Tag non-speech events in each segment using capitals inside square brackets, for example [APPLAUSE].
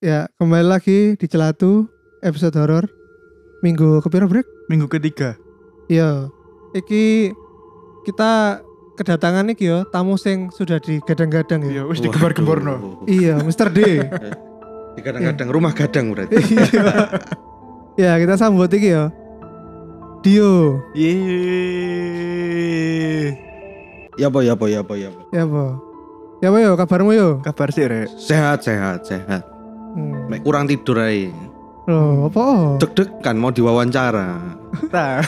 Ya, kembali lagi di Celatu episode horor. Minggu kepiro break? Minggu ketiga. Iya. Iki kita kedatangan iki yo tamu sing sudah digadang-gadang ya. Iya, wis digembar-gemborno. Iya, Mr. D. [LAUGHS] Kadang-kadang rumah gadang berarti. [LAUGHS] Iya. ya, kita sambut iki yo. Dio. Yeay. Ya apa ya apa ya apa ya apa. Ya apa? Ya apa yo kabarmu yo? Kabar sih, Rek. Sehat sehat sehat. Hmm. Mek kurang tidur ae. Loh, apa? Deg-degan mau diwawancara. Nah.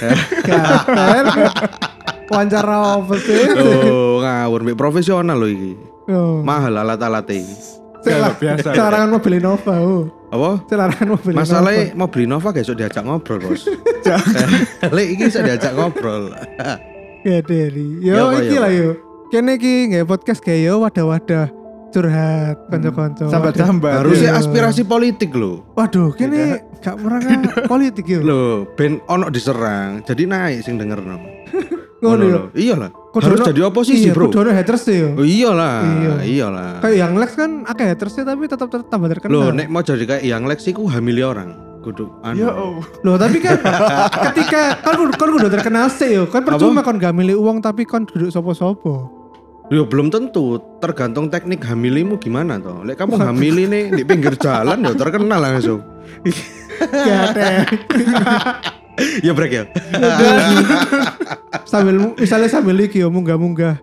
Wawancara apa sih? Oh, ngawur mek profesional loh iki. Oh. Mahal alat-alatnya iki. Selar- biasa. Selarangan mau beli Nova, oh. Apa? Selarangan mau beli Masalahnya mau beli Nova gak iso diajak ngobrol, Bos. [LAUGHS] [LAUGHS] Lek iki iso diajak ngobrol. [LAUGHS] Ya dari. Yo Ya apa, iki ya lah yo. Kene iki nggak podcast kayak yo wadah-wadah curhat kanca-kanca. sambat-sambat. Harusnya Iya. aspirasi politik loh. Waduh, kene gak merangkang [LAUGHS] politik yo. Loh, ben ono diserang, jadi naik sing dengerno. [LAUGHS] Ngono yo. loh. Iyalah. Harus jadi oposisi, iya, Bro. Kudu ono haters yo. Oh iyalah, Iya. iyalah. Kayak yang Lex kan akeh hatersnya tapi tetap tambah terkenal. Loh, nek mau jadi kayak yang Lex iku hamili orang. Kudu anu. Ya oh. Loh, tapi kan [LAUGHS] ketika kan kudu kan kudu terkenal sih yo. Kan percuma kon gak milih uang tapi kon duduk sopo-sopo. Yo belum tentu, tergantung teknik hamilimu gimana toh. Lek kamu hamili nih di pinggir jalan yo terkenal langsung. Gatel. [LAUGHS] ya break ya. sambil misalnya sambil iki yo munggah-munggah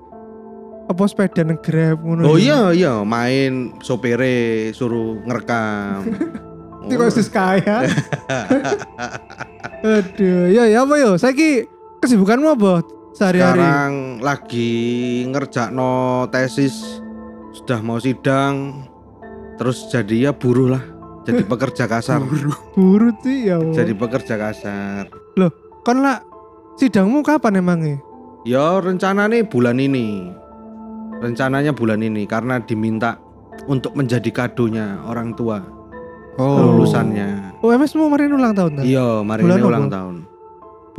apa sepeda nang Grab ngono. Oh iya iya, main sopere suruh ngerekam. [LAUGHS] Ini kok sis kaya. [LAUGHS] Aduh, ya ya apa yo? Saiki kesibukanmu apa sehari-hari? Sekarang lagi ngerjakno tesis sudah mau sidang terus jadi ya buruh lah. Jadi pekerja kasar. Buru sih ya. Allah. Jadi pekerja kasar. kon lah sidangmu kapan emangnya? Ya rencana nih bulan ini. Rencananya bulan ini karena diminta untuk menjadi kadonya orang tua Oh. lulusannya. Oh, MS mau kemarin ulang tahun ta? Iya, apa? ulang tahun.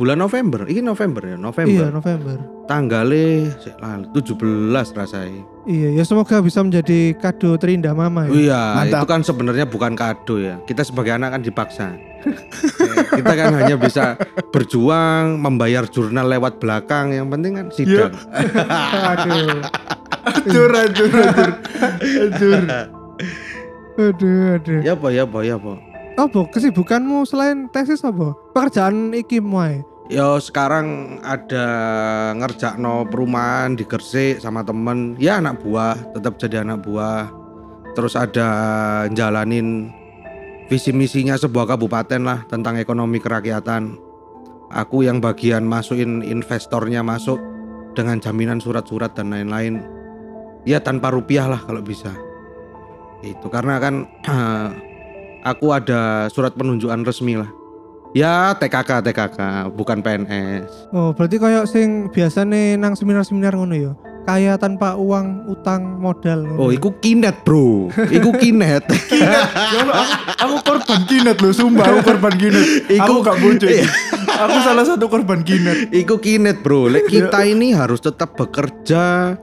Bulan November, ini November ya, Iya, November. November. Tanggalnya sik lah, 17 rasanya. Iya, ya semoga bisa menjadi kado terindah mama ya. iya, Mantap. itu kan sebenarnya bukan kado ya. Kita sebagai anak kan dipaksa. [LAUGHS] Ya, kita kan hanya bisa berjuang, membayar jurnal lewat belakang. Yang penting kan sidang. Aduh. Hancur, hancur, hancur. Hancur. Aduh, aduh. Ya apa, ya apa, ya apa. Apa kesibukanmu selain tesis apa? Pekerjaan iki muai. Ya sekarang ada ngerjakno perumahan di Gresik sama temen. Ya anak buah, tetap jadi anak buah. Terus ada jalanin visi misinya sebuah kabupaten lah tentang ekonomi kerakyatan. Aku yang bagian masukin investornya masuk dengan jaminan surat-surat dan lain-lain. Ya tanpa rupiah lah kalau bisa. Itu karena kan [CLEARS THROAT] aku ada surat penunjukan resmi lah Ya TKK TKK bukan PNS. Oh, berarti kayak sing biasa nih nang seminar-seminar ngono ya. Kaya tanpa uang, utang, modal. ngono. Oh, iku kinet bro. Iku kinet. [LAUGHS] Ya Allah, aku, aku korban kinet loh, sumpah aku korban kinet. [LAUGHS] Iku- aku gak bojo. Iya. [LAUGHS] aku salah satu korban kinet. iku kinet bro. Lek kita ini harus tetap bekerja,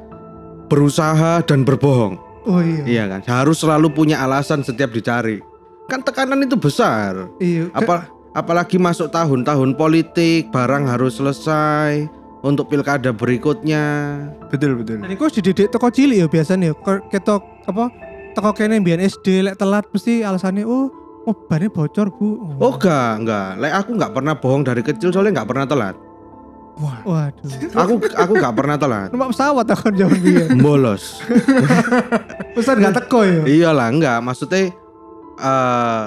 berusaha dan berbohong. Oh iya. Iya kan. Harus selalu punya alasan setiap dicari. Kan tekanan itu besar. Iya. Apa apalagi masuk tahun-tahun politik, barang harus selesai untuk pilkada berikutnya. Betul, betul. Dan iku dididik toko cilik ya biasanya ya. Ke- Ketok apa? Toko kene mbiyen SD lek telat mesti alasannya oh oh bannya bocor, Bu. Oh enggak, enggak. Lek aku enggak pernah bohong dari kecil soalnya enggak pernah telat. Wah, Waduh. Aku aku enggak pernah telat. Numpak pesawat aku zaman biyen. [LAUGHS] Bolos. Pesan gak teko ya. Iyalah enggak, maksudnya eh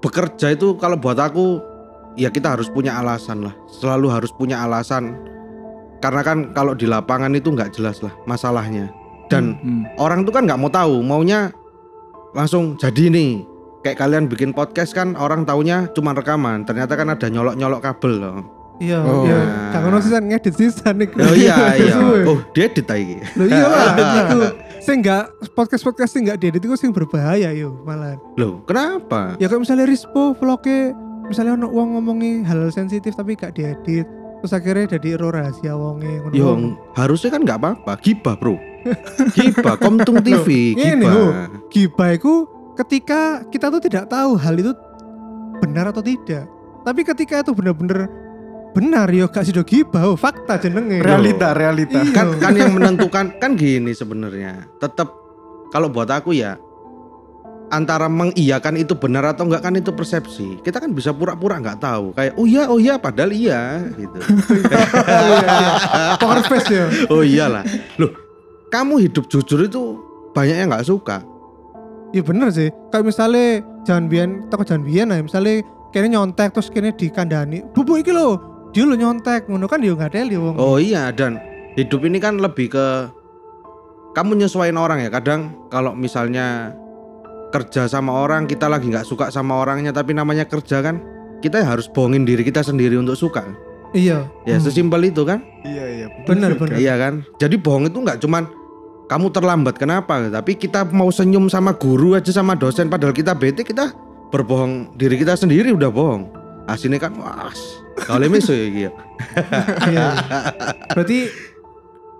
bekerja itu kalau buat aku ya kita harus punya alasan lah. Selalu harus punya alasan. Karena kan kalau di lapangan itu nggak jelas lah masalahnya. Dan Hmm. orang tuh kan nggak mau tahu, maunya langsung jadi nih. Kayak kalian bikin podcast kan orang taunya cuma rekaman, ternyata kan ada nyolok-nyolok kabel loh. Iya, Oh. iya. Gak ngono sisan ngedit sisan iku. Oh iya iya. [LAUGHS] Oh, dia edit lagi. Loh iya lah, [LAUGHS] sing gak podcast-podcast sing gak diedit itu sing berbahaya yo malah. Loh, kenapa? Ya kayak misalnya Rispo vlognya misalnya ono wong ngomongi hal sensitif tapi gak diedit. Terus akhirnya jadi ero rahasia wonge ngono. Yo, harusnya kan nggak apa-apa. Gibah, Bro. [LAUGHS] Gibah, Komtung TV, gibah. Gibah iku ketika kita tuh tidak tahu hal itu benar atau tidak. Tapi ketika itu benar-benar benar yo gak sido gibah, oh, fakta jenenge. Realita, realita. Iya. kan kan yang menentukan kan gini sebenarnya tetap kalau buat aku ya antara mengiyakan itu benar atau enggak kan itu persepsi kita kan bisa pura-pura nggak tahu kayak oh iya oh iya padahal iya gitu [LAUGHS] Poker face ya. oh iyalah loh kamu hidup jujur itu banyak yang nggak suka Iya bener sih. Kayak misalnya jangan bian, toko jangan bian ya. Misalnya kene nyontek terus kene dikandani. Bubu iki lho, dia lo nyontek ngono kan dia nggak ada dia wong. oh iya dan hidup ini kan lebih ke kamu nyesuaiin orang ya kadang kalau misalnya kerja sama orang kita lagi nggak suka sama orangnya tapi namanya kerja kan kita harus bohongin diri kita sendiri untuk suka Iya. ya Hmm. sesimpel itu kan Iya, iya. Bener, juga. bener. Iya kan? Jadi bohong itu nggak cuman kamu terlambat kenapa, tapi kita mau senyum sama guru aja sama dosen padahal kita bete kita berbohong diri kita sendiri udah bohong. Aslinya kan was. Kalau miso ya gitu. Iya. Berarti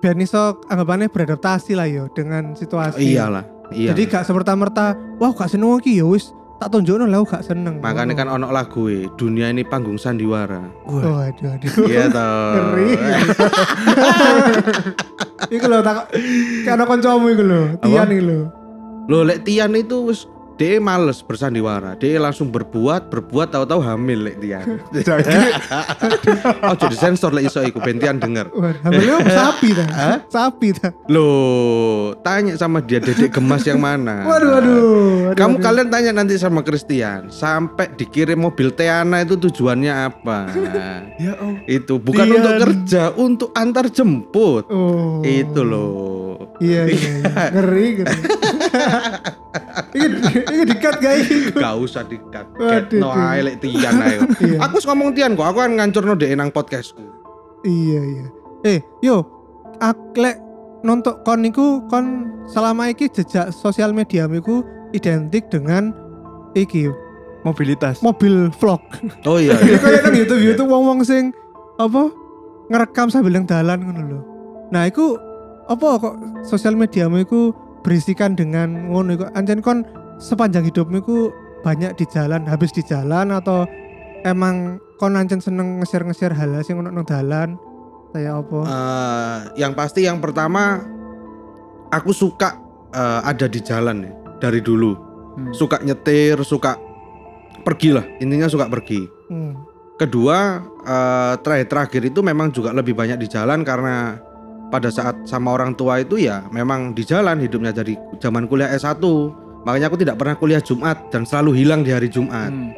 biar iso anggapannya beradaptasi lah yo dengan situasi. Iyalah. Iya. Jadi gak semerta-merta, wah gak seneng iki ya wis tak tunjukno lah gak seneng. Makanya kan ono lagu e, dunia ini panggung sandiwara. Oh, aduh aduh. Iya [LAUGHS] toh. Ngeri. [LAUGHS] Iku lho tak ada kancamu iku lho, Tian iku lho. Loh lek Tian itu wis dia males bersandiwara, dia langsung berbuat, berbuat tahu-tahu hamil lek. [LAUGHS] Jadi oh jadi sensor lek iso iku bentian denger. Hamilnya [LAUGHS] sapi ta? Sapi ta? Loh, tanya sama dia dedek gemas yang mana? [LAUGHS] Waduh waduh. waduh, Kamu kalian tanya nanti sama Christian, sampai dikirim mobil Teana itu tujuannya apa? ya oh. itu bukan Tian. untuk kerja, untuk antar jemput. Oh. Itu loh. Iya iya. iya. ngeri ngeri. Iki iki dikat gak iki? Gak usah dikat. Waduh, no duh. ae lek Tian ayo. Iya. Aku wis ngomong Tian kok, aku kan ngancurno dhek nang podcastku. Iya iya. Eh, yo, aku lek nonton kon niku kon selama iki jejak sosial media iku identik dengan iki Mobilitas. mobil vlog. Oh iya. [LAUGHS] Jadi kayak nang YouTube YouTube wong-wong sing apa ngerekam sambil yang dalan ngono lho. Nah, iku apa kok sosial mediamu iku berisikan dengan ngono iku anjen kon sepanjang hidupmu iku banyak di jalan, habis di jalan atau emang kon ancen seneng nge-share-nge-share hal sing ono nang dalan kayak apa? Eh, yang pasti yang pertama aku suka eh, ada di jalan ya dari dulu. Hmm. Suka nyetir, suka pergi lah. Intinya suka pergi. Hmm. Kedua, eh, terakhir-terakhir itu memang juga lebih banyak di jalan karena pada saat sama orang tua itu ya memang di jalan hidupnya dari zaman kuliah S1. Makanya aku tidak pernah kuliah Jumat dan selalu hilang di hari Jumat. Hmm.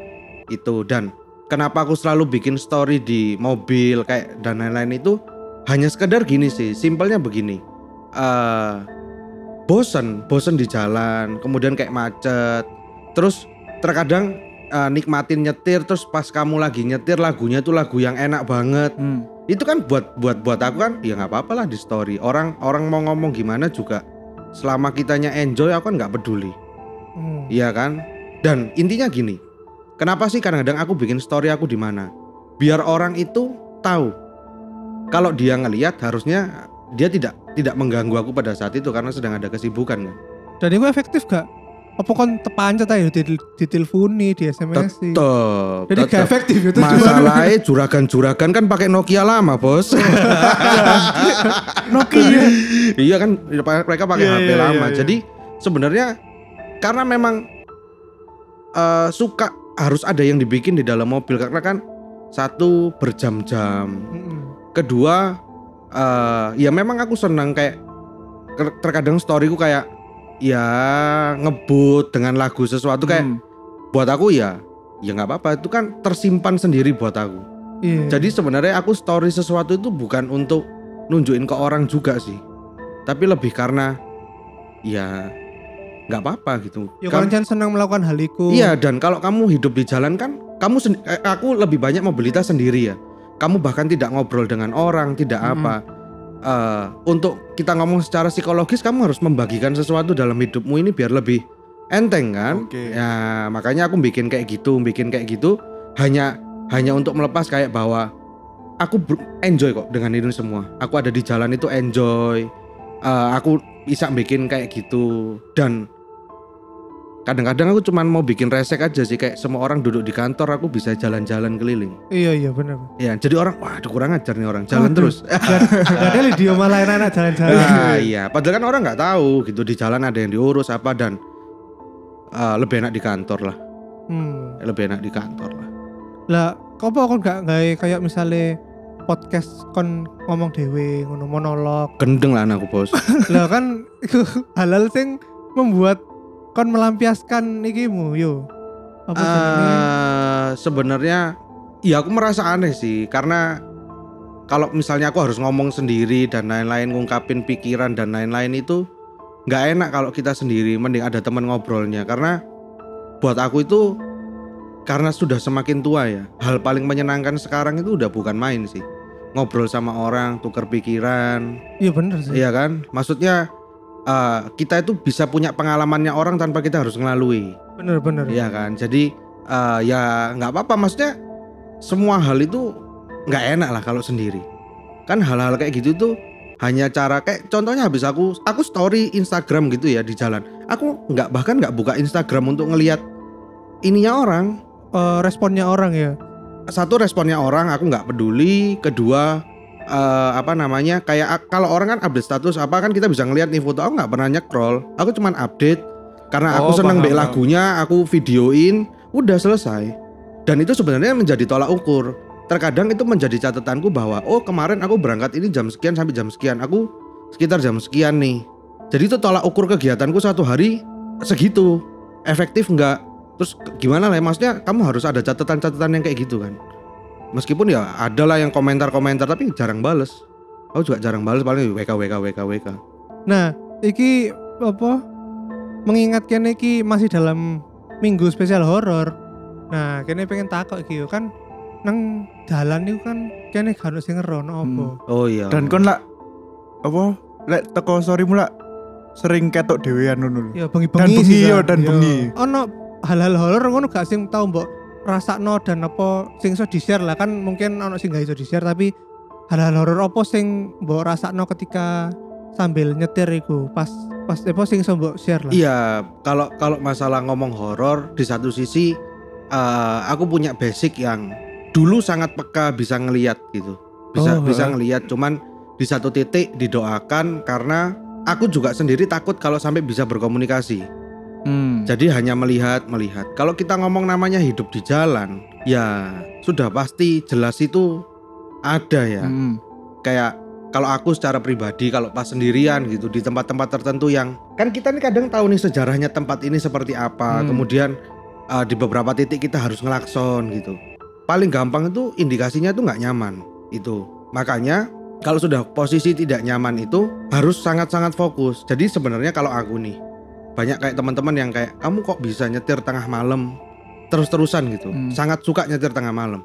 Itu dan kenapa aku selalu bikin story di mobil kayak dan lain-lain itu hanya sekedar gini sih, simpelnya begini. eh bosen, bosen di jalan, kemudian kayak macet. Terus terkadang eh, nikmatin nyetir terus pas kamu lagi nyetir lagunya tuh lagu yang enak banget. Hmm. Itu kan buat buat buat aku kan ya nggak apa-apa lah di story. Orang orang mau ngomong gimana juga selama kitanya enjoy aku kan nggak peduli. Hmm. Iya kan? Dan intinya gini. Kenapa sih kadang-kadang aku bikin story aku di mana? Biar orang itu tahu. Kalau dia ngelihat harusnya dia tidak tidak mengganggu aku pada saat itu karena sedang ada kesibukan kan. Dan itu efektif gak? Apa kon tepancet aja di, di teleponi, di SMS sih? Tetep. Jadi gak efektif itu Masalahnya juragan-juragan kan pakai Nokia lama, Bos. [LAUGHS] Nokia. iya kan mereka pakai Iya, HP iya, lama. iya. Jadi sebenarnya karena memang eh, suka harus ada yang dibikin di dalam mobil karena kan satu berjam-jam, kedua eh, ya memang aku senang kayak ter- terkadang storyku kayak ya ngebut dengan lagu sesuatu kayak Hmm. buat aku ya ya nggak apa-apa itu kan tersimpan sendiri buat aku. Iya. Jadi sebenarnya aku story sesuatu itu bukan untuk nunjukin ke orang juga sih. Tapi lebih karena ya nggak apa-apa gitu. Ya Kam- kan senang melakukan hal itu. iya dan kalau kamu hidup di jalan kan kamu eh, aku lebih banyak mobilitas sendiri ya. Kamu bahkan tidak ngobrol dengan orang, tidak Mm-mm. apa. Eh, untuk kita ngomong secara psikologis kamu harus membagikan sesuatu dalam hidupmu ini biar lebih enteng kan. Oke. Ya makanya aku bikin kayak gitu, bikin kayak gitu hanya hanya untuk melepas kayak bahwa aku enjoy kok dengan ini semua. Aku ada di jalan itu enjoy. Eh, aku bisa bikin kayak gitu dan kadang-kadang aku cuman mau bikin resek aja sih kayak semua orang duduk di kantor aku bisa jalan-jalan keliling Iya iya benar. ya jadi orang wah aduh, kurang ajar nih orang jalan Aduh. terus Gak ada dia malah enak-enak jalan-jalan. Nah, iya, padahal kan orang nggak tahu gitu di jalan ada yang diurus apa dan eh, lebih enak di kantor lah, Hmm. lebih enak di kantor lah. Lah, kok apa kon gak gawe kayak misalnya podcast kon ngomong dewe ngono monolog. Gendeng lah anakku bos. [LAUGHS] lah kan halal sing membuat kon melampiaskan ikimu yo. Apa? Eh, Sebenarnya, ya aku merasa aneh sih karena kalau misalnya aku harus ngomong sendiri dan lain-lain ngungkapin pikiran dan lain-lain itu nggak enak kalau kita sendiri. Mending ada teman ngobrolnya karena buat aku itu karena sudah semakin tua ya hal paling menyenangkan sekarang itu udah bukan main sih ngobrol sama orang tukar pikiran Iya bener sih. Iya kan? Maksudnya eh, kita itu bisa punya pengalamannya orang tanpa kita harus ngelalui. Bener bener. Iya kan? Jadi eh, ya nggak apa-apa. Maksudnya semua hal itu nggak enak lah kalau sendiri. Kan hal-hal kayak gitu tuh hanya cara kayak contohnya habis aku aku story Instagram gitu ya di jalan. Aku nggak bahkan nggak buka Instagram untuk ngelihat ininya orang. Eh, responnya orang ya. Satu responnya orang aku nggak peduli. Kedua eh, apa namanya kayak kalau orang kan update status apa kan kita bisa ngelihat nih foto. Aku nggak pernah nyekrol aku cuman update karena aku Oh, seneng paham. lagunya aku videoin udah selesai. Dan itu sebenarnya menjadi tolak ukur. Terkadang itu menjadi catatanku bahwa oh kemarin aku berangkat ini jam sekian sampai jam sekian. Aku sekitar jam sekian nih. Jadi itu tolak ukur kegiatanku satu hari segitu. Efektif nggak? Terus gimana lah ya? Maksudnya kamu harus ada catatan-catatan yang kayak gitu kan meskipun ya ada lah yang komentar-komentar tapi jarang bales aku juga jarang bales paling WK WK WK WK Nah, iki apa? Mengingatkan iki masih dalam minggu spesial horor. Nah, kene pengen takut iki kan nang dalan itu kan kene gak sing ngerono apa. oh iya Dan kon lah apa? Lek teko storymu lah sering ketok dhewean ngono. Ya bengi-bengi Dan bengi sih, yo, dan Yo. bengi. Ono hal-hal horor ngono gak sing tau mbok rasakno dan apa sing iso di-share lah kan mungkin ono sing gak iso di-share tapi hal-hal horor apa sing mbok rasakno ketika sambil nyetir iku pas pas apa sing iso mbok share lah. Iya, kalau kalau masalah ngomong horor di satu sisi eh, aku punya basic yang dulu sangat peka bisa ngelihat gitu. Bisa Oh, bisa ngelihat cuman di satu titik didoakan karena aku juga sendiri takut kalau sampai bisa berkomunikasi. Hmm. Jadi hanya melihat melihat. Kalau kita ngomong namanya hidup di jalan, ya sudah pasti jelas itu ada ya Hmm. kayak kalau aku secara pribadi kalau pas sendirian gitu di tempat-tempat tertentu yang kan kita nih kadang tahu nih sejarahnya tempat ini seperti apa Hmm. kemudian uh, di beberapa titik kita harus ngelakson gitu paling gampang itu indikasinya tuh nggak nyaman itu makanya kalau sudah posisi tidak nyaman itu harus sangat-sangat fokus jadi sebenarnya kalau aku nih banyak kayak teman-teman yang kayak kamu kok bisa nyetir tengah malam terus-terusan gitu Hmm. sangat suka nyetir tengah malam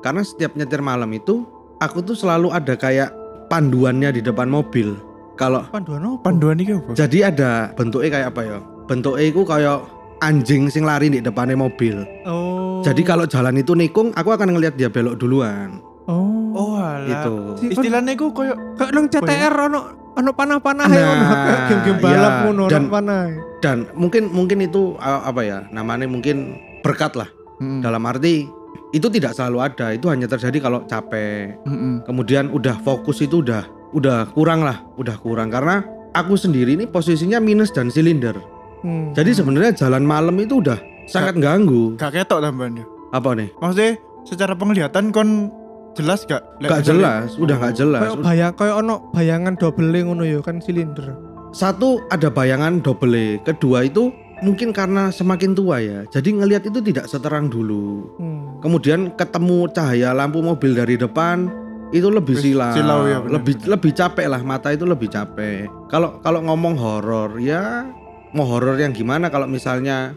karena setiap nyetir malam itu aku tuh selalu ada kayak panduannya di depan mobil. Kalau Panduan apa? Panduan iki apa? jadi ada bentuknya kayak apa ya? Bentuknya itu kayak anjing sing lari di depannya mobil. Oh. Jadi kalau jalan itu nikung, aku akan ngelihat dia belok duluan. oh. Oh alah. Itu. Istilahnya iku koyo kayak nang CTR ono ono panah-panah Nah, ngono [LAUGHS] kayak game-game balap iya. ngono ono Dan- panah. Dan mungkin mungkin itu apa ya? Namanya mungkin berkat lah. Hmm. Dalam arti itu tidak selalu ada. Itu hanya terjadi kalau capek. Hmm. kemudian udah fokus itu udah udah kurang lah udah kurang karena aku sendiri ini posisinya minus dan silinder Hmm. jadi sebenarnya jalan malam itu udah sangat ganggu Gak ketok tambahannya. apa nih Maksudnya secara penglihatan kon jelas gak? Lek gak jelas udah gak jelas kayak bayang kayak ono bayangan double ngono ya kan silinder. satu ada bayangan double kedua itu mungkin karena semakin tua ya. Jadi ngelihat itu tidak seterang dulu. Hmm. kemudian ketemu cahaya lampu mobil dari depan itu lebih silau, silau ya, lebih lebih capek lah mata itu lebih capek. Kalau kalau ngomong horor ya mau horor yang gimana? Kalau misalnya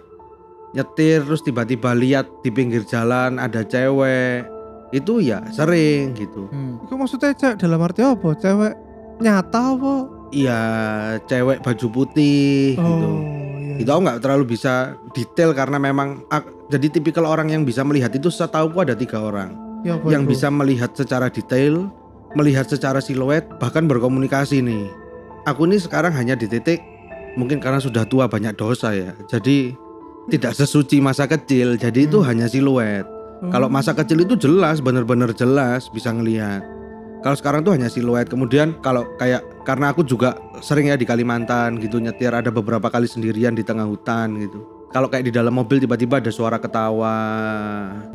nyetir terus tiba-tiba lihat di pinggir jalan ada cewek itu ya sering gitu Hmm. Itu maksudnya cewek dalam arti apa? Cewek nyata apa? iya cewek baju putih gitu Oh, iya. itu aku nggak terlalu bisa detail karena memang ak- jadi tipikal orang yang bisa melihat itu setahuku ada tiga orang Ya, apa yang itu? bisa melihat secara detail, melihat secara siluet, bahkan berkomunikasi nih. Aku ini sekarang hanya di titik mungkin karena sudah tua banyak dosa ya. Jadi tidak sesuci masa kecil. Jadi itu Hmm. hanya siluet. Kalau Oh. masa kecil itu jelas, bener-bener jelas bisa ngelihat. Kalau sekarang tuh hanya siluet. Kemudian kalau kayak karena aku juga sering ya di Kalimantan gitu nyetir ada beberapa kali sendirian di tengah hutan gitu. Kalau kayak di dalam mobil tiba-tiba ada suara ketawa,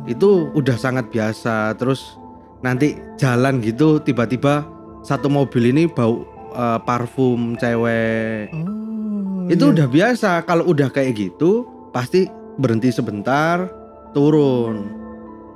itu udah sangat biasa. Terus nanti jalan gitu tiba-tiba satu mobil ini bau eh, parfum cewek. Oh, Itu iya. udah biasa. Kalau udah kayak gitu pasti berhenti sebentar, turun.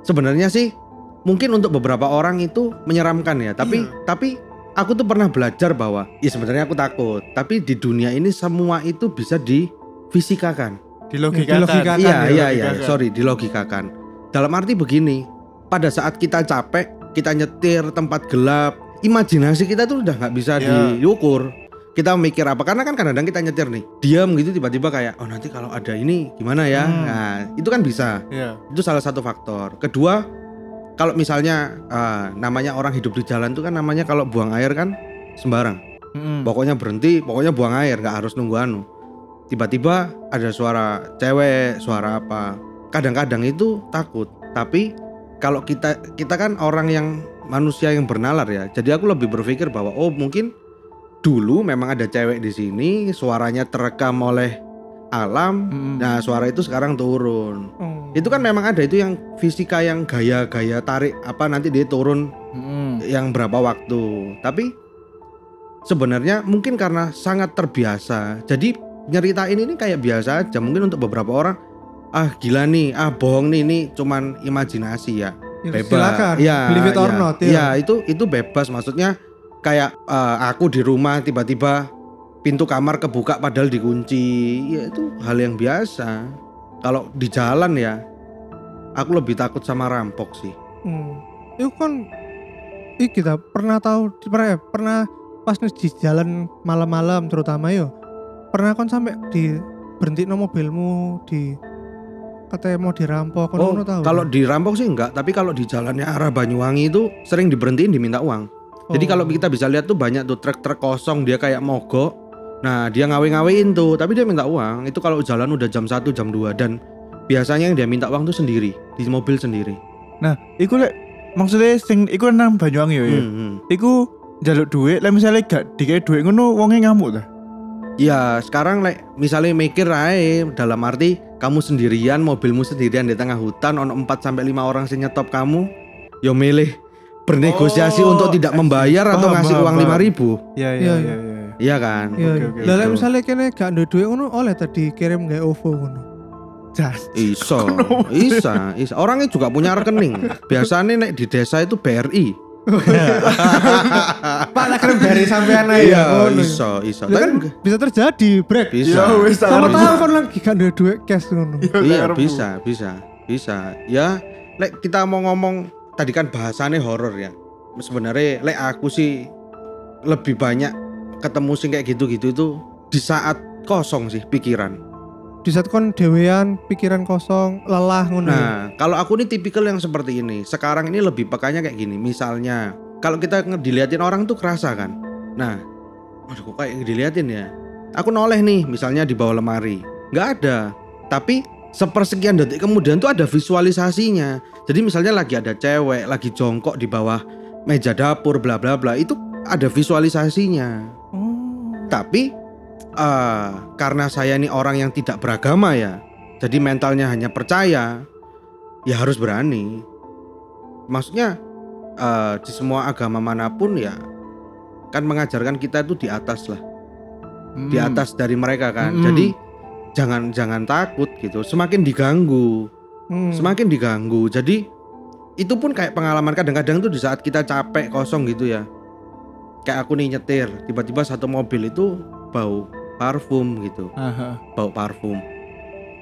Sebenarnya sih mungkin untuk beberapa orang itu menyeramkan ya, tapi Iya. tapi aku tuh pernah belajar bahwa ya sebenarnya aku takut, tapi di dunia ini semua itu bisa difisikakan. Dilogikakan. Dilogikakan. Iya, ya, iya, iya, logikakan. sorry, dilogikakan. Dalam arti begini, pada saat kita capek, kita nyetir tempat gelap, imajinasi kita tuh udah nggak bisa Iya. diukur. Kita mikir apa? Karena kan kadang-kadang kita nyetir nih, diam gitu tiba-tiba kayak, oh nanti kalau ada ini gimana ya? Hmm. Nah, itu kan bisa. Iya. Itu salah satu faktor. Kedua, kalau misalnya ah, namanya orang hidup di jalan tuh kan namanya kalau buang air kan sembarang. Mm-mm. Pokoknya berhenti, pokoknya buang air, nggak harus nunggu anu. Tiba-tiba ada suara cewek, suara apa. Kadang-kadang itu takut. Tapi kalau kita kita kan orang yang manusia yang bernalar ya. Jadi aku lebih berpikir bahwa oh mungkin dulu memang ada cewek di sini, suaranya terekam oleh alam. Mm-mm. Nah, suara itu sekarang turun. Oh. Itu kan memang ada itu yang fisika yang gaya-gaya tarik apa nanti dia turun Mm-mm. yang berapa waktu. Tapi sebenarnya mungkin karena sangat terbiasa. Jadi nyeritain ini kayak biasa aja. Mungkin untuk beberapa orang ah gila nih, ah bohong nih ini cuman imajinasi ya. Ya, Bebas. Silakan. Ya, Believe it or ya. not. Ya, itu itu bebas maksudnya kayak eh, aku di rumah tiba-tiba pintu kamar kebuka padahal dikunci. Ya itu hal yang biasa. Kalau di jalan ya aku lebih takut sama rampok sih. Hmm. Itu kan iki kita pernah tahu pernah, pernah pas di jalan malam-malam terutama yo pernah kon sampai di berhenti no mobilmu di katanya mau dirampok kon Oh, tahu kalau dirampok sih enggak, tapi kalau di jalannya arah Banyuwangi itu sering diberhentiin diminta uang. Jadi Oh. kalau kita bisa lihat tuh banyak tuh truk-truk kosong dia kayak mogok. Nah, dia ngawe-ngawein tuh, tapi dia minta uang. Itu kalau jalan udah jam 1, jam 2 dan biasanya yang dia minta uang tuh sendiri, di mobil sendiri. Nah, iku lek maksudnya sing iku nang Banyuwangi ya. Hmm, hmm. Iku njaluk duit, lek misalnya gak dikei duit ngono wonge ngamuk ta. Ya, sekarang like, misalnya mikir aja dalam arti kamu sendirian, mobilmu sendirian di tengah hutan ono 4 sampai 5 orang sing nyetop kamu, yo milih bernegosiasi Oh, untuk tidak membayar atau Paham, ngasih paham, uang lima ribu, Iya, Iya, iya, iya. iya, iya. iya kan? Iya, Oke, iya. oke, Lah, lek gitu. misalnya kene gak ada duit ngono oleh tadi kirim gak OVO ngono. Jas. Iso, [LAUGHS] isa, isa. Orangnya juga punya rekening. Biasanya nek di desa itu BRI. [LAUGHS] Pak lah kirim dari sampean ae ya. Iya, iso, iso. Kan Tapi bisa terjadi, brek. bisa. Ya wis tak Sama tahu kon lagi gak ada duit cash ngono. Iya, tak bisa, bisa, bisa. Ya, lek kita mau ngomong tadi kan bahasannya horor ya. Sebenarnya lek aku sih lebih banyak ketemu sing kayak gitu-gitu itu di saat kosong sih pikiran. Di saat kon dewean, pikiran kosong, lelah ngono. ya. Nah, kalau aku ini tipikal yang seperti ini. Sekarang ini lebih pekanya kayak gini. Misalnya, kalau kita diliatin orang tuh kerasa kan. Nah, aduh kok kayak diliatin ya. Aku noleh nih, misalnya di bawah lemari. Nggak ada. Tapi sepersekian detik kemudian tuh ada visualisasinya. Jadi misalnya lagi ada cewek, lagi jongkok di bawah meja dapur, bla bla bla. Itu ada visualisasinya. Oh. Tapi eh, karena saya ini orang yang tidak beragama ya, jadi mentalnya hanya percaya, ya harus berani. Maksudnya eh, di semua agama mana pun ya kan mengajarkan kita itu di atas lah, di Hmm. atas dari mereka kan. Mm-mm. Jadi jangan jangan takut gitu. Semakin diganggu, Hmm. semakin diganggu. Jadi itu pun kayak pengalaman kadang-kadang tuh di saat kita capek kosong gitu ya. Kayak aku nih nyetir, tiba-tiba satu mobil itu bau parfum gitu, Aha. bau parfum.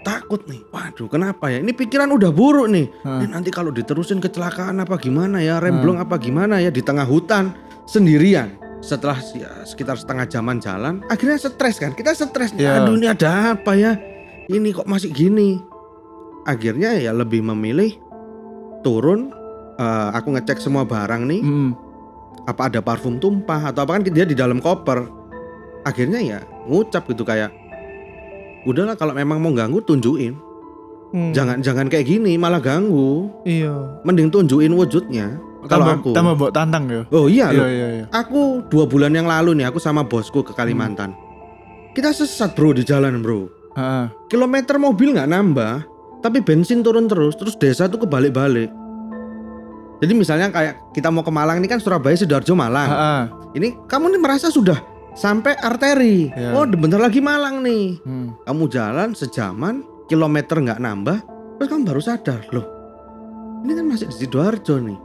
Takut nih, waduh kenapa ya? Ini pikiran udah buruk nih. Ini nanti kalau diterusin kecelakaan apa gimana ya, remblong apa gimana ya di tengah hutan sendirian. Setelah ya, sekitar setengah jaman jalan, akhirnya stres kan? Kita stres. Iya. Aduh ini ada apa ya? Ini kok masih gini? Akhirnya ya lebih memilih turun. eh, aku ngecek semua barang nih, Hmm. apa ada parfum tumpah atau apa kan dia di dalam koper. Akhirnya ya ngucap gitu kayak udahlah kalau memang mau ganggu tunjukin. Hmm. Jangan jangan kayak gini malah ganggu. Iya. Mending tunjukin wujudnya. Kalau aku. tambah mbok tantang ya. Oh iya Iya loh. iya iya. Aku dua bulan yang lalu nih aku sama bosku ke Kalimantan. Kita sesat bro di jalan bro. Heeh. Kilometer mobil nggak nambah, tapi bensin turun terus, terus desa tuh kebalik-balik. Jadi misalnya kayak kita mau ke Malang ini kan Surabaya Sidoarjo Malang. Heeh. Ini kamu nih merasa sudah sampai arteri. Ya. Oh, bentar lagi Malang nih. Hmm. Kamu jalan sejaman, kilometer nggak nambah, terus kamu baru sadar loh. Ini kan masih di Sidoarjo nih.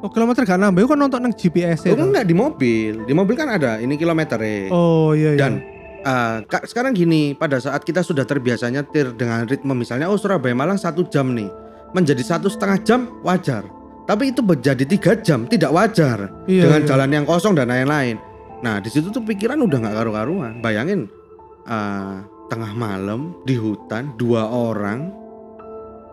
Oh kilometer gak nambah, kok nonton nang GPS Oh ya? enggak di mobil. Di mobil kan ada ini kilometernya. Oh iya iya. Dan uh, Kak, sekarang gini, pada saat kita sudah terbiasa nyetir dengan ritme misalnya, oh Surabaya Malang satu jam nih, menjadi satu setengah jam wajar. Tapi itu menjadi tiga jam tidak wajar iya, dengan iya. jalan yang kosong dan lain-lain. Nah di situ tuh pikiran udah nggak karu-karuan. Bayangin uh, tengah malam di hutan dua orang,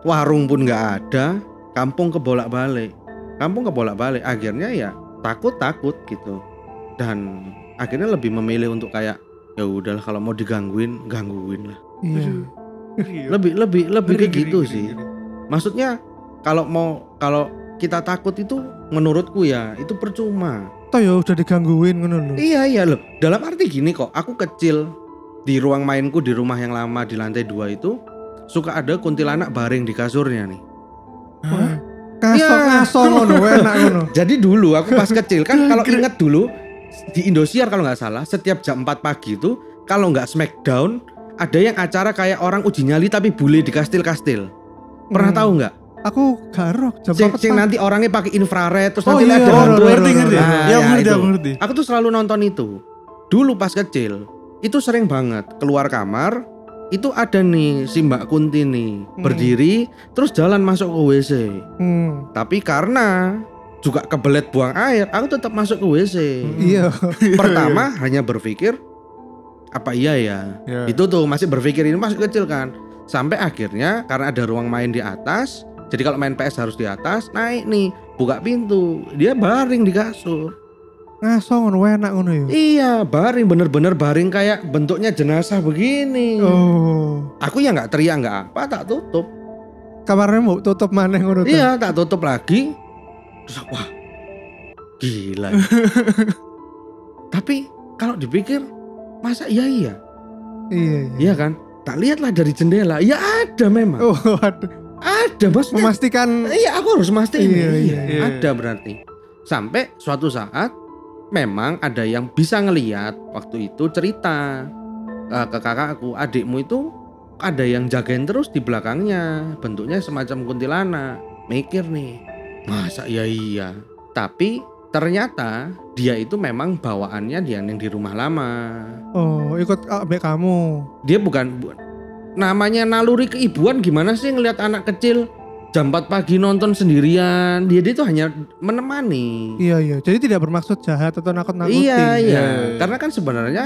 warung pun nggak ada, kampung kebolak-balik, kampung kebolak-balik. Akhirnya ya takut-takut gitu. Dan akhirnya lebih memilih untuk kayak ya udahlah kalau mau digangguin gangguin lah Iya. [LAUGHS] lebih lebih lebih Ngeri, kayak gitu sih maksudnya kalau mau kalau kita takut itu menurutku ya itu percuma Toh ya udah digangguin ngono lho. iya iya loh dalam arti gini kok aku kecil di ruang mainku di rumah yang lama di lantai dua itu suka ada kuntilanak baring di kasurnya nih Hah? Kasok Iya. kasok ngono [LAUGHS] enak ngono. jadi dulu aku pas kecil kan kalau ingat dulu di Indosiar kalau nggak salah setiap jam 4 pagi itu kalau nggak Smackdown ada yang acara kayak orang uji nyali tapi bule di kastil-kastil pernah Hmm. tahu nggak Aku garok jam sing, sing nanti orangnya pakai infrared terus Oh nanti iya, ada oh, hantu oh, ngerti ngerti. Nah, ya, ya, aku ngerti, ngerti. aku tuh selalu nonton itu dulu pas kecil itu sering banget keluar kamar itu ada nih si Mbak Kunti nih Hmm. berdiri terus jalan masuk ke WC Hmm. tapi karena juga kebelet buang air aku tetap masuk ke WC Iya. [LAUGHS] pertama hanya berpikir apa iya ya Ya. itu tuh masih berpikir ini masih kecil kan sampai akhirnya karena ada ruang main di atas jadi kalau main PS harus di atas naik nih buka pintu dia baring di kasur Ngasok ngono enak ngono ya. iya baring bener-bener baring kayak bentuknya jenazah begini Oh. aku ya nggak teriak nggak apa tak tutup Kamarnya mau tutup maneh ngono iya tak tutup lagi terus wah gila [LAUGHS] tapi kalau dipikir masa iya iya Iya. iya. iya kan tak lihatlah dari jendela ya ada memang Oh, aduh. ada maksudnya Memastikan Iya aku harus mastiin Iya, nih. iya, iya. Ada berarti. Sampai suatu saat memang ada yang bisa ngeliat waktu itu cerita eh, ke kakakku, adikmu itu ada yang jagain terus di belakangnya, bentuknya semacam kuntilanak. Mikir nih, masa iya iya. Tapi ternyata dia itu memang bawaannya dia yang di rumah lama. oh ikut ambek kamu. Dia bukan bu- namanya naluri keibuan gimana sih ngelihat anak kecil jam 4 pagi nonton sendirian. Dia dia itu hanya menemani. Iya iya. Jadi tidak bermaksud jahat atau nakut-nakuti. Iya, iya. Iya, iya. Karena kan sebenarnya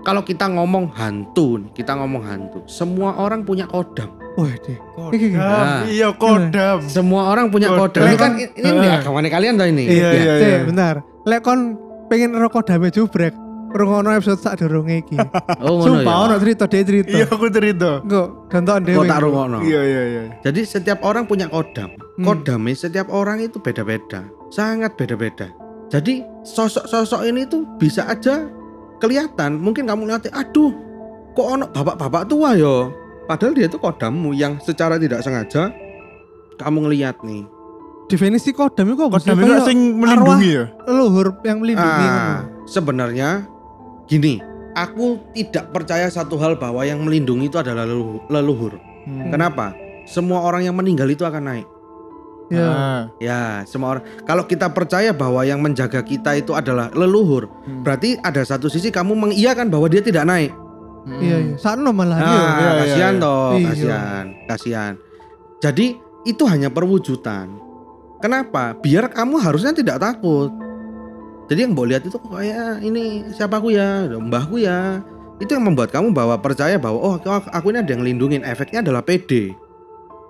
kalau kita ngomong hantu, nih, kita ngomong hantu, semua orang punya kodam. Wah, deh. Kodam. Nah. Iya kodam. Semua orang punya Kodam. kodam. Ini kan ini, ini Ah. agama kalian tau ini. Iya, Ya. iya, Cek, iya. bentar. Lek kon pengen rokok dame jubrek, rungono episode sak durunge iki. [LAUGHS] Oh ngono Sumpah ya. ono cerita dia cerita. Iya aku cerita. Enggak, dontokan dhewe. Kok tak rungokno. Iya iya iya. Jadi setiap orang punya kodam. Hmm. Kodamnya setiap orang itu beda-beda, sangat beda-beda. Jadi sosok-sosok ini tuh bisa aja kelihatan. Mungkin kamu lihat, aduh, kok ono bapak-bapak tua yo. Padahal dia itu kodammu yang secara tidak sengaja kamu ngelihat nih. Definisi kodam itu? Kodam itu sing melindungi ya. leluhur yang melindungi. Ah, sebenarnya gini, aku tidak percaya satu hal bahwa yang melindungi itu adalah leluhur. Hmm. Kenapa? Semua orang yang meninggal itu akan naik. Ya. Ah. Ya, semua orang. Kalau kita percaya bahwa yang menjaga kita itu adalah leluhur, Hmm. berarti ada satu sisi kamu mengiyakan bahwa dia tidak naik. Hmm. Iya iya. Sakno malah Nah, dia. iya, kasihan iya. toh, Iya. kasihan, kasihan. Jadi itu hanya perwujudan. Kenapa? Biar kamu harusnya tidak takut. Jadi yang mau lihat itu kok kayak ini siapaku ya, mbahku ya. Itu yang membuat kamu bahwa percaya bahwa oh aku aku ini ada yang lindungin. Efeknya adalah PD.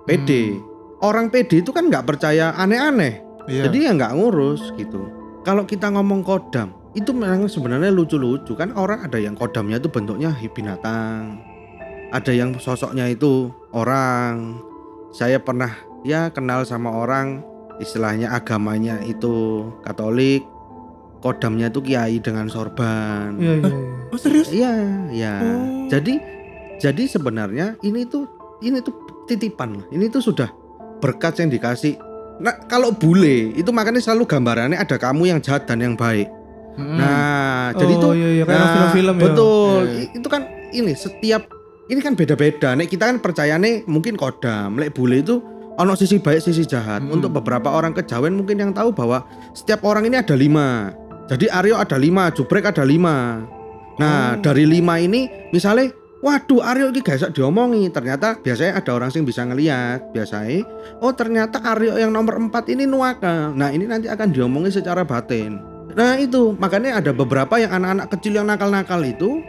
PD. Hmm. Orang PD itu kan nggak percaya aneh-aneh. Iya. Jadi ya nggak ngurus gitu. Kalau kita ngomong kodam, itu memang sebenarnya lucu-lucu kan orang ada yang kodamnya itu bentuknya binatang. ada yang sosoknya itu orang saya pernah ya kenal sama orang istilahnya agamanya itu Katolik kodamnya itu kiai dengan sorban Iya iya. iya. Oh serius? iya iya Oh. jadi jadi sebenarnya ini tuh ini tuh titipan lah. ini tuh sudah berkat yang dikasih nah kalau bule itu makanya selalu gambarannya ada kamu yang jahat dan yang baik nah jadi oh, tuh iya, iya. kayak Nah, film-film ya. betul. Iya. I- Itu kan ini setiap ini kan beda-beda. Nek kita kan percayane mungkin kodam. Lek bule itu ono sisi baik, sisi jahat. Hmm. Untuk beberapa orang kejawen mungkin yang tahu bahwa setiap orang ini ada lima. Jadi Aryo ada lima, Jubrek ada lima. Oh. Nah dari lima ini misalnya Waduh Aryo ini gak diomongi Ternyata biasanya ada orang yang bisa ngeliat Biasanya Oh ternyata Aryo yang nomor empat ini nuaka Nah ini nanti akan diomongi secara batin Nah itu makanya ada beberapa yang anak-anak kecil yang nakal-nakal itu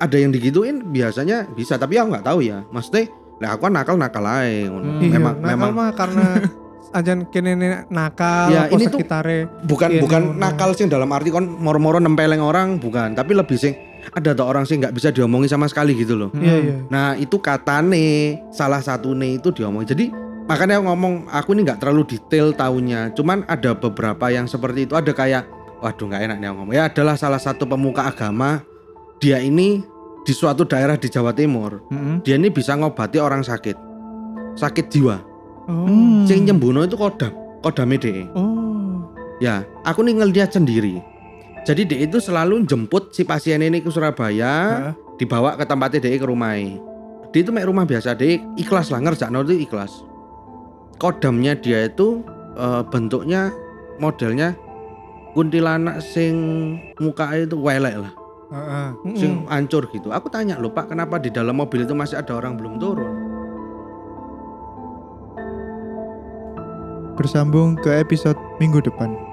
Ada yang digituin biasanya bisa Tapi aku nggak tahu ya Maksudnya lah aku nakal-nakal aja ngono. Hmm. Iya, Memang nakal memang mah karena [LAUGHS] ajan kene nakal Ya, ini tuh- bukan Iya, bukan nakal sih dalam arti kon moro-moro nempeleng orang bukan tapi lebih sih ada tuh orang sih nggak bisa diomongi sama sekali gitu loh Iya iya. Nah itu katane salah satu nih itu diomong. Jadi makanya aku ngomong aku ini nggak terlalu detail tahunya. Cuman ada beberapa yang seperti itu. Ada kayak waduh nggak enak nih aku ngomong. Ya adalah salah satu pemuka agama. Dia ini di suatu daerah di Jawa Timur. Mm-mm. Dia ini bisa ngobati orang sakit. Sakit jiwa. Oh. Sing nyembuno itu kodam. Kodam DE. Oh. Ya, aku nih ngeliat sendiri. Jadi DE itu selalu jemput si pasien ini ke Surabaya Heeh. dibawa ke tempatnya DE ke rumahnya. Dia itu mek rumah biasa DE ikhlas lah ngerjakno itu ikhlas. Kodamnya dia itu eh, bentuknya modelnya kuntilanak sing mukanya itu welek lah, Heeh. sing hancur gitu. Aku tanya loh Pak, kenapa di dalam mobil itu masih ada orang belum turun? Bersambung ke episode minggu depan.